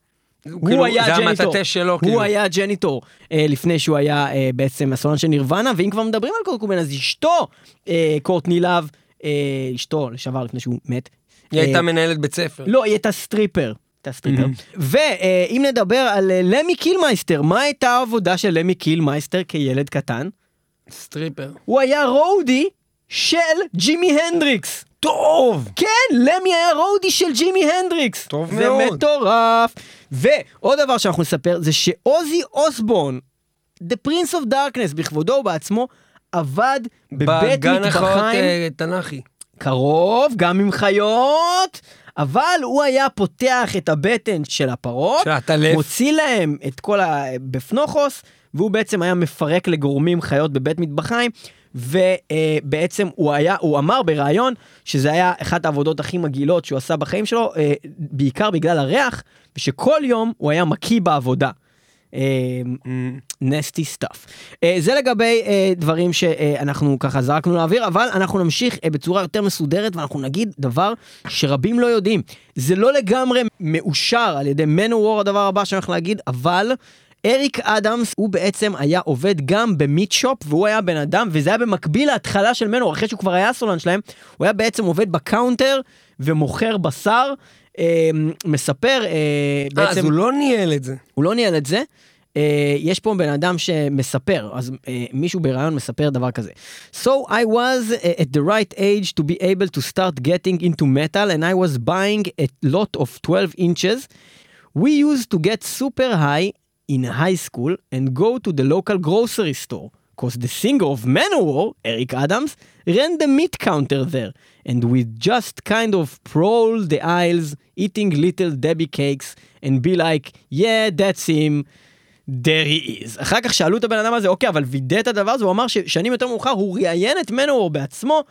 כאילו, הוא היה זה janitor, המטאטה שלו, הוא כאילו. היה janitor אה, לפני שהוא היה אה, בעצם הסולן של נירוונה, ואם כבר מדברים על קורט קוביין אז אשתו, אה, קורטני לאב, אה, אשתו לשעבר לפני שהוא מת. היא אה, הייתה מנהלת בית ספר. לא, היא הייתה stripper. stripper. ואם נדבר על אה, למי קילמייסטר, מה הייתה העבודה של למי קילמייסטר כילד קטן? stripper. הוא היה roadie של ג'ימי הנדריקס. טוב! כן, למי היה רודי של ג'ימי הנדריקס. טוב זה מאוד. מטורף. ועוד דבר שאנחנו נספר זה שעוזי אוסבורן, The Prince of Darkness בכבודו ובעצמו, עבד בבית בגן החיות מטבחיים אה, תנ"כי. קרוב, גם עם חיות, אבל הוא היה פותח את הבטן של הפרות, של הטלף. מוציא להם את כל הבפנוכוס, והוא בעצם היה מפרק לגורמים חיות בבית מטבחיים. ובעצם הוא היה, הוא אמר בריאיון שזה היה אחת העבודות הכי מגעילות שהוא עשה בחיים שלו, אה, בעיקר בגלל הריח, ושכל יום הוא היה מקיא בעבודה. Nasty stuff. זה לגבי אה, דברים שאנחנו ככה זרקנו לאוויר, אבל אנחנו נמשיך אה, בצורה יותר מסודרת ואנחנו נגיד דבר שרבים לא יודעים. זה לא לגמרי מאושר על ידי Manowar הדבר הבא שאני הולך להגיד, אבל... אריק אדמס הוא בעצם היה עובד גם ב meat shop והוא היה בן אדם וזה היה במקביל להתחלה של Manowar אחרי שהוא כבר היה סולן שלהם הוא היה בעצם עובד ב counter ומוכר בשר, אה, מספר אה, אה, אז בעצם, הוא לא ניהל את זה. הוא לא ניהל את זה. אה, יש פה בן אדם שמספר, אז אה, מישהו בריאיון מספר דבר כזה. So I was uh, at the right age to be able to start getting into metal and I was buying a lot of 12 inches. We used to get super high in high school and go to the local grocery store. Cause the singer of Manowar, Eric Adams, ran the meat counter there. And we just kind of prowl the aisles, eating little Debbie cakes, and be like, yeah, that's him. there he is. אחר כך שאלו את הבן אדם הזה, אוקיי, אבל וידא את הדבר הזה, הוא אמר ששנים יותר מאוחר הוא ראיין את מנוור בעצמו,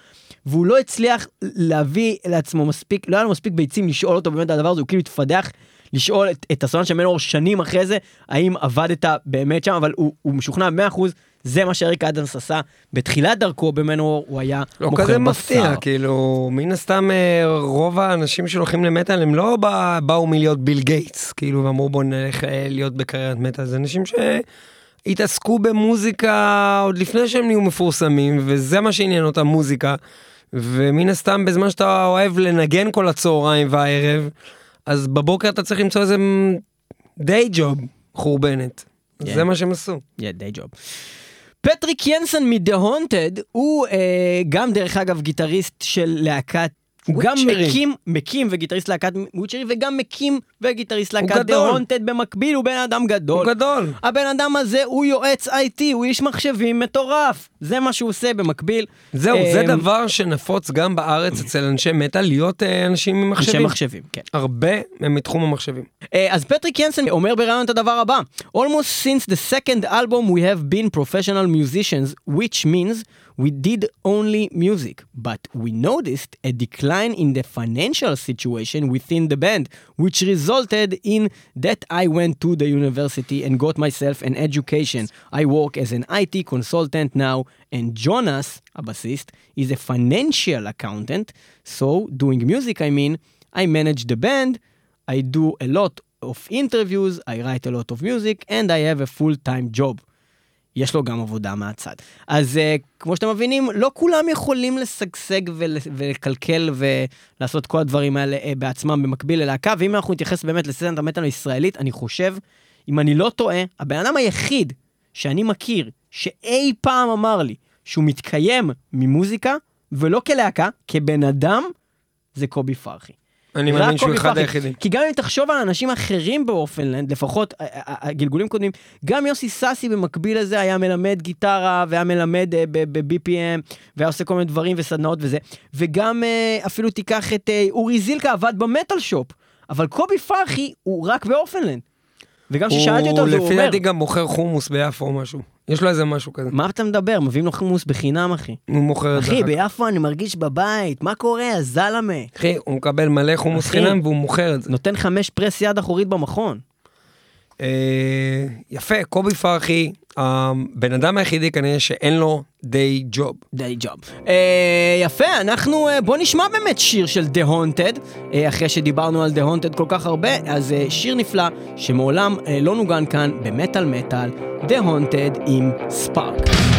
והוא לא הצליח להביא לעצמו מספיק, לא היה לו מספיק ביצים לשאול אותו באמת על הדבר הזה, הוא כאילו התפדח לשאול את, את הסולן של מנוור שנים אחרי זה, האם עבדת באמת שם, אבל הוא, הוא משוכנע 100%, זה מה שאריק אדמס עשה. בתחילת דרכו במנוור הוא היה לא מוכר כזה בשר. מפתיע, כאילו, מן הסתם אה, רוב האנשים שהולכים למטאל הם לא בא, באו מלהיות ביל גייטס, כאילו, ואמרו בוא נלך אה, להיות בקריירת מטאל, זה אנשים שהתעסקו במוזיקה עוד לפני שהם נהיו מפורסמים, וזה מה שעניין אותם, מוזיקה. ומן הסתם בזמן שאתה אוהב לנגן כל הצהריים והערב, אז בבוקר אתה צריך למצוא איזה day job חורבנת. כן. זה מה שהם עשו. Yeah, day job. פטריק ינסן מ-The Haunted הוא אה, גם דרך אגב גיטריסט של להקת הוא גם. מקים, מקים וגיטריסט להקת Witchery וגם מקים וגיטריסט להקת גדול. Haunted במקביל, הוא בן אדם גדול. הוא גדול. הבן אדם הזה הוא יועץ IT, הוא איש מחשבים מטורף. זה מה שהוא עושה במקביל. זהו, זה אמ, דבר שנפוץ גם בארץ אצל אנשי מטאל, להיות אה, אנשים עם אנשי מחשבים. מחשבים, כן. הרבה הם מתחום המחשבים. אה, אז פטריק ינסן אומר בראיון את הדבר הבא: Almost since the second album we have been professional musicians, which means we did only music, but we noticed a decline in the financial situation within the band, which resulted in that I went to the university and got myself an education. I work as an IT consultant now, and Jonas, a bassist, is a financial accountant. So, doing music, I mean, I manage the band, I do a lot of interviews, I write a lot of music, and I have a full-time job. יש לו גם עבודה מהצד. אז uh, כמו שאתם מבינים, לא כולם יכולים לשגשג ול, ולקלקל ולעשות כל הדברים האלה uh, בעצמם במקביל ללהקה, ואם אנחנו נתייחס באמת לסצנת המטאל הישראלית, אני חושב, אם אני לא טועה, הבן אדם היחיד שאני מכיר שאי פעם אמר לי שהוא מתקיים ממוזיקה, ולא כלהקה, כבן אדם, זה קובי פרחי. אני מאמין שהוא אחד פרחי. היחידים. כי גם אם תחשוב על אנשים אחרים באופנלנד, לפחות הגלגולים קודמים, גם יוסי סאסי במקביל לזה היה מלמד גיטרה והיה מלמד אה, ב-BPM והיה עושה כל מיני דברים וסדנאות וזה, וגם אה, אפילו תיקח את אה, אורי זילקה עבד במטאל שופ, אבל קובי פרחי הוא רק באופנלנד. וגם כששאלתי אותו, הוא אז הוא לפי אומר, דעתי גם מוכר חומוס ביפו או משהו. יש לו איזה משהו כזה. מה אתה מדבר? מביאים לו חומוס בחינם, אחי. הוא מוכר את זה. אחי. ביפו אני מרגיש בבית, מה קורה, זלמה? אחי, הוא מקבל מלא חומוס אחי. חינם והוא מוכר את זה. נותן חמש פרס יד אחורית במכון. אה, יפה, קובי פרחי, הבן אדם היחידי כנראה שאין לו דיי ג'וב. די ג'וב. יפה, אנחנו, uh, בוא נשמע באמת שיר של The Haunted, uh, אחרי שדיברנו על The Haunted כל כך הרבה, אז שיר נפלא שמעולם לא נוגן כאן במטאל מטאל, The Haunted עם ספארק.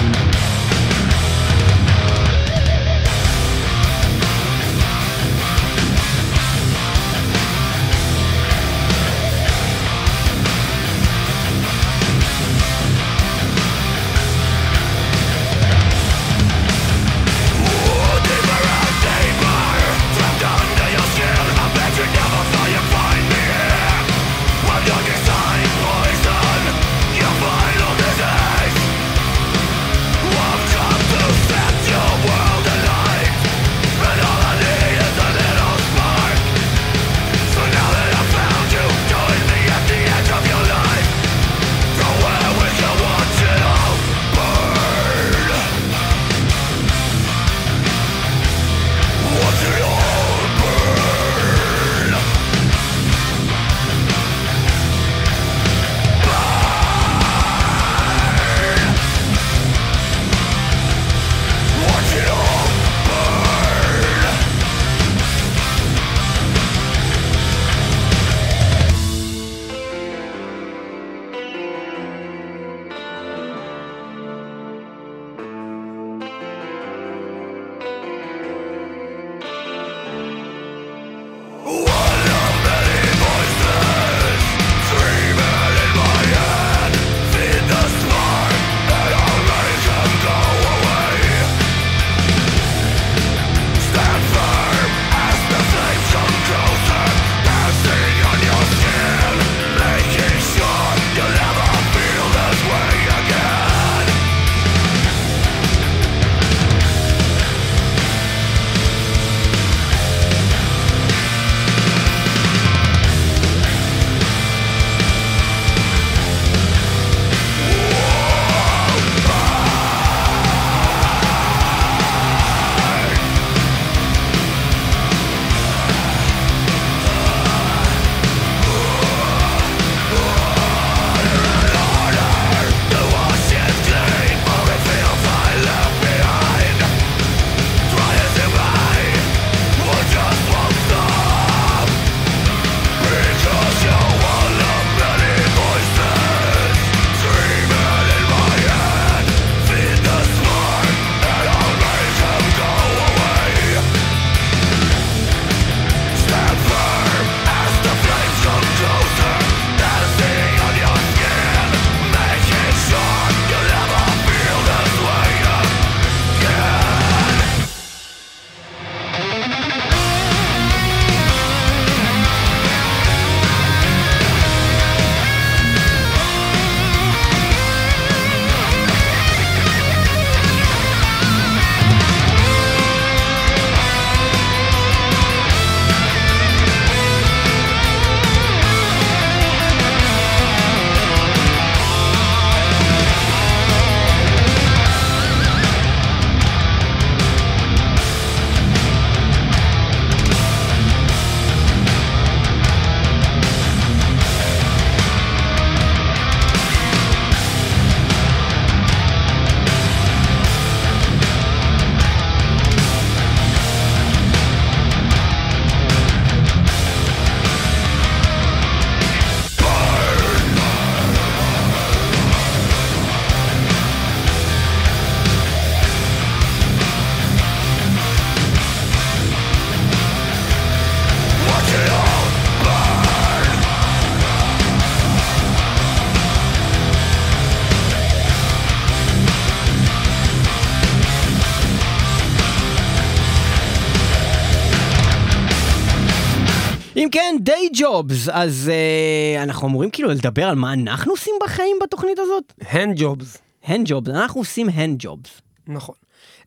Day jobs, אז אה, אנחנו אמורים כאילו לדבר על מה אנחנו עושים בחיים בתוכנית הזאת? hand jobs. hand jobs, אנחנו עושים hand jobs. נכון.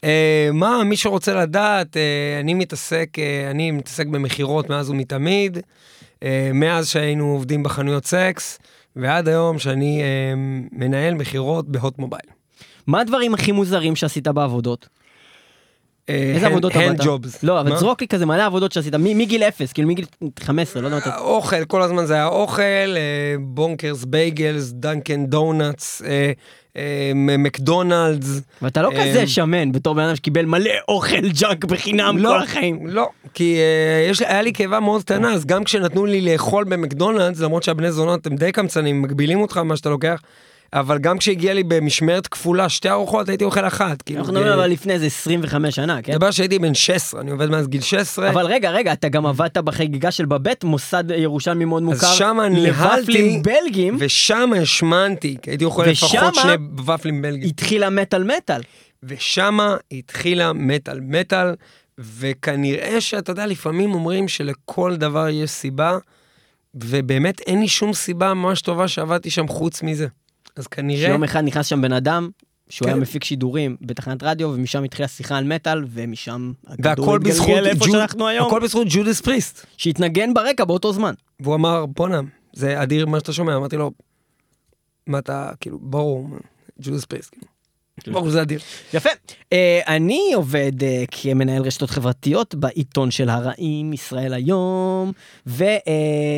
אה, מה, מי שרוצה לדעת, אה, אני מתעסק, אה, אני מתעסק במכירות מאז ומתמיד, אה, מאז שהיינו עובדים בחנויות סקס, ועד היום שאני אה, מנהל מכירות בהוט מובייל. מה הדברים הכי מוזרים שעשית בעבודות? אה, איזה עבודות עבדת? jobs. לא, אבל מה? זרוק לי כזה מלא עבודות שעשית, מגיל אפס, כאילו מגיל 15, לא יודע מתי. אוכל, כל הזמן זה היה אוכל, אה, Bonkers, Bagels, Dunkin' Donuts, אה, מקדונלדס. ואתה לא כזה שמן בתור בן אדם שקיבל מלא אוכל junk בחינם לא, כל החיים. לא, כי היה לי קיבה מאוד קטנה, אז גם כשנתנו לי לאכול במקדונלדס, למרות שהבני זונות הם די קמצנים, מגבילים אותך מה שאתה לוקח, אבל גם כשהגיע לי במשמרת כפולה שתי ארוחות, הייתי אוכל אחת. כאילו, אנחנו מדברים אבל לפני איזה 25 שנה, כן? מדבר שהייתי בן 16, אני עובד מאז גיל 16. אבל רגע, רגע, אתה גם עבדת בחגיגה של בבית, מוסד ירושלמי מאוד מוכר. שמה לוופלים ניהלתי- בלגים, ושם השמנתי, כי הייתי אוכל לפחות שני ופלים בלגיים. התחילה מטאל מטאל. ושמה התחילה מטאל מטאל, וכנראה שאתה יודע, לפעמים אומרים שלכל דבר יש סיבה, ובאמת אין לי שום סיבה ממש טובה שעבדתי שם חוץ מזה. אז כנראה... שיום אחד נכנס שם בן אדם, שהוא כן. היה מפיק שידורים בתחנת רדיו, ומשם התחילה שיחה על מטאל, ומשם הכדור התגלגל לאיפה ג'וד- שאנחנו היום. הכל בזכות ג'ודס פריסט. שהתנגן ברקע באותו זמן. והוא אמר, בואנה, זה אדיר מה שאתה שומע. אמרתי לו, מה אתה, כאילו, ברור, ג'ודס פריסט, כאילו. ברור, זה אדיר. יפה. אה, אני עובד אה, כמנהל רשתות חברתיות בעיתון של הרעים, ישראל היום, ו... אה,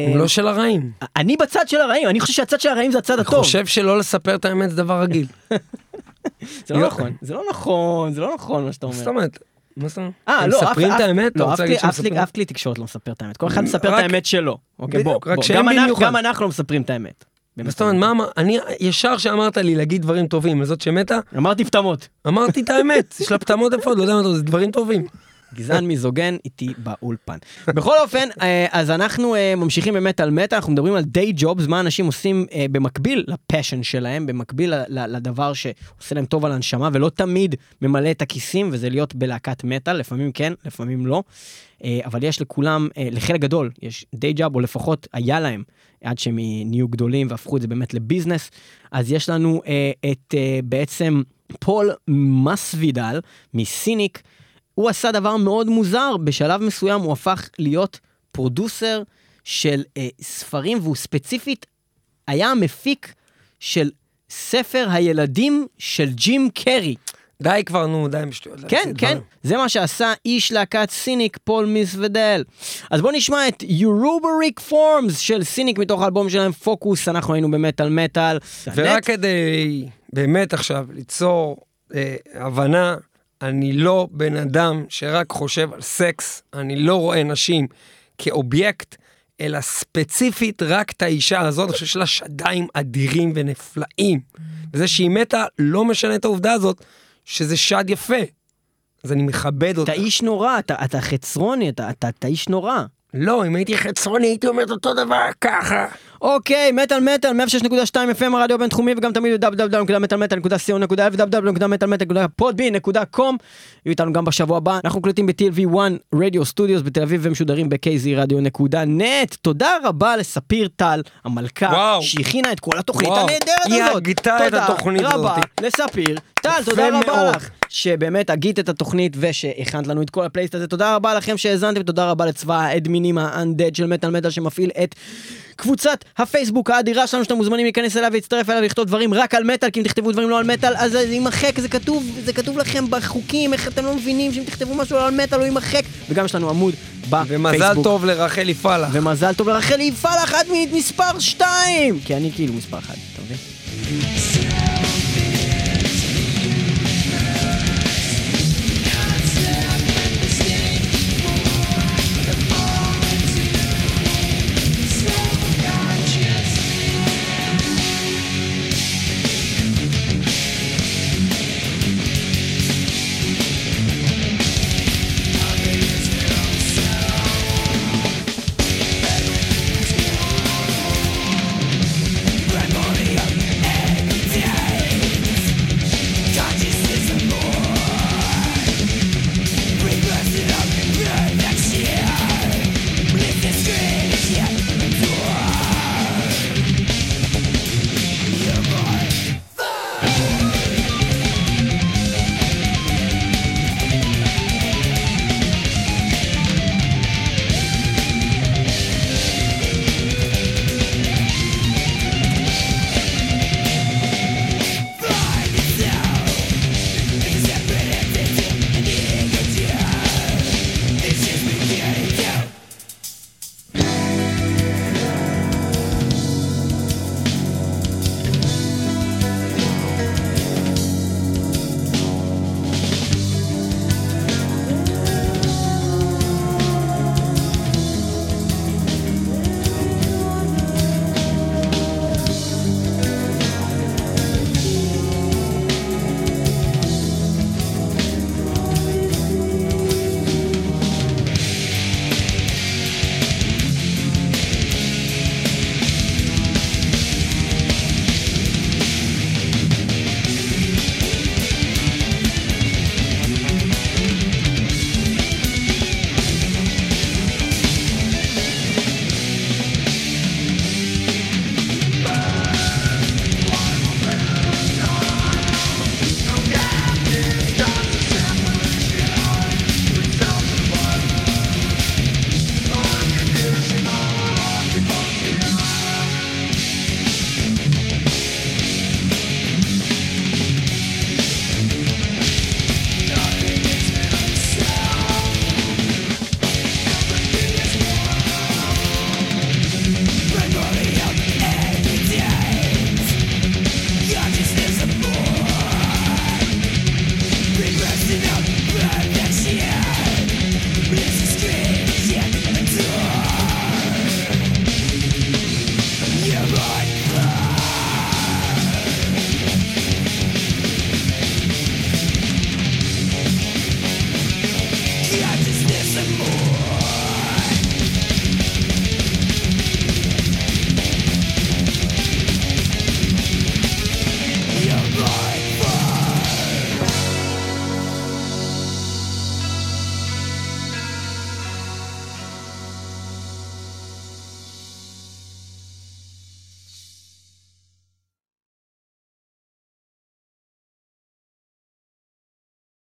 הוא לא של הרעים. אני בצד של הרעים, אני חושב שהצד של הרעים זה הצד אני הטוב. חושב שלא לספר את האמת זה דבר רגיל. זה לא. נכון, זה לא נכון, זה לא נכון מה שאתה אומר. זאת אומרת? מה זאת אומרת? אה, לא, מספרים את האמת? לא, אף כלי- תקשורת לא מספר את האמת. כל אחד מספר את האמת שלו. אוקיי, בוא. גם אנחנו לא מספרים את האמת. זאת אומרת, מה אמר? אני, ישר שאמרת לי להגיד דברים טובים לזאת שמתה, אמרתי פטמות. אמרתי את האמת, יש לה פטמות יפות, לא יודע מה זה דברים טובים. גזען מיזוגן איתי באולפן. בכל אופן, אה, אז אנחנו אה, ממשיכים באמת על מטה, אנחנו מדברים על דיי ג'ובס, מה אנשים עושים אה, במקביל לפשן שלהם, במקביל ל- ל- לדבר שעושה להם טוב על הנשמה, ולא תמיד ממלא את הכיסים, וזה להיות בלהקת מטאל, לפעמים כן, לפעמים לא. אה, אבל יש לכולם, אה, לחלק גדול, יש דיי ג'אב, או לפחות היה להם, עד שהם נהיו גדולים והפכו את זה באמת לביזנס. אז יש לנו אה, את בעצם פול מסווידל מ Cynic. הוא עשה דבר מאוד מוזר, בשלב מסוים הוא הפך להיות producer של ספרים, והוא ספציפית היה המפיק של ספר הילדים של ג'ים קרי. די כבר, נו, די עם שטויות. כן, כן, דברים. זה מה שעשה איש להקת Cynic, פול מסווידל. אז בואו נשמע את Uroboric Forms של Cynic מתוך האלבום שלהם, פוקוס, אנחנו היינו במטאל מטאל. ורק כדי באמת עכשיו ליצור אה, הבנה, אני לא בן אדם שרק חושב על סקס, אני לא רואה נשים כאובייקט, אלא ספציפית רק את האישה הזאת, אני חושב שיש לה שדיים אדירים ונפלאים. וזה שהיא מתה לא משנה את העובדה הזאת שזה שד יפה. אז אני מכבד אותה. אתה איש נורא, אתה, אתה חצרוני, אתה, אתה, אתה איש נורא. לא, אם הייתי חצרוני הייתי אומר את אותו דבר ככה. אוקיי, מטאל מטאל, 106.2 FM הרדיו הבינתחומי וגם תמיד www.מטאלמטאל.co.il www.מטאלמטאל.podbean.com יהיו איתנו גם בשבוע הבא, אנחנו קולטים ב-TLV1 רדיו סטודיוס בתל אביב ומשודרים ב-KZ רדיו.נט. תודה רבה לספיר טל, המלכה. שהכינה את כל התוכנית. הנהדרת היא הזאת. הגתה את התוכנית תודה רבה הזאת. לספיר טל, תודה רבה. לך. שבאמת הגית את התוכנית ושהכנת לנו את כל הפלייסט הזה. תודה רבה לכם שהאזנתם, תודה רבה לצבא האדמינים האנדד של מטאל מטאל שמפעיל את קבוצת הפייסבוק האדירה שלנו שאתם מוזמנים להיכנס אליה ולהצטרף אליה ולכתוב דברים רק על מטאל, כי אם תכתבו דברים לא על מטאל אז זה יימחק, זה כתוב, זה כתוב לכם בחוקים, איך אתם לא מבינים שאם תכתבו משהו לא על מטאל הוא יימחק, וגם יש לנו עמוד בפייסבוק. ומזל טוב לרחל יפעלה. ומזל טוב לרחלי יפעל אחת מספר 2 כי אני כאילו מספר 1, אתה מבין?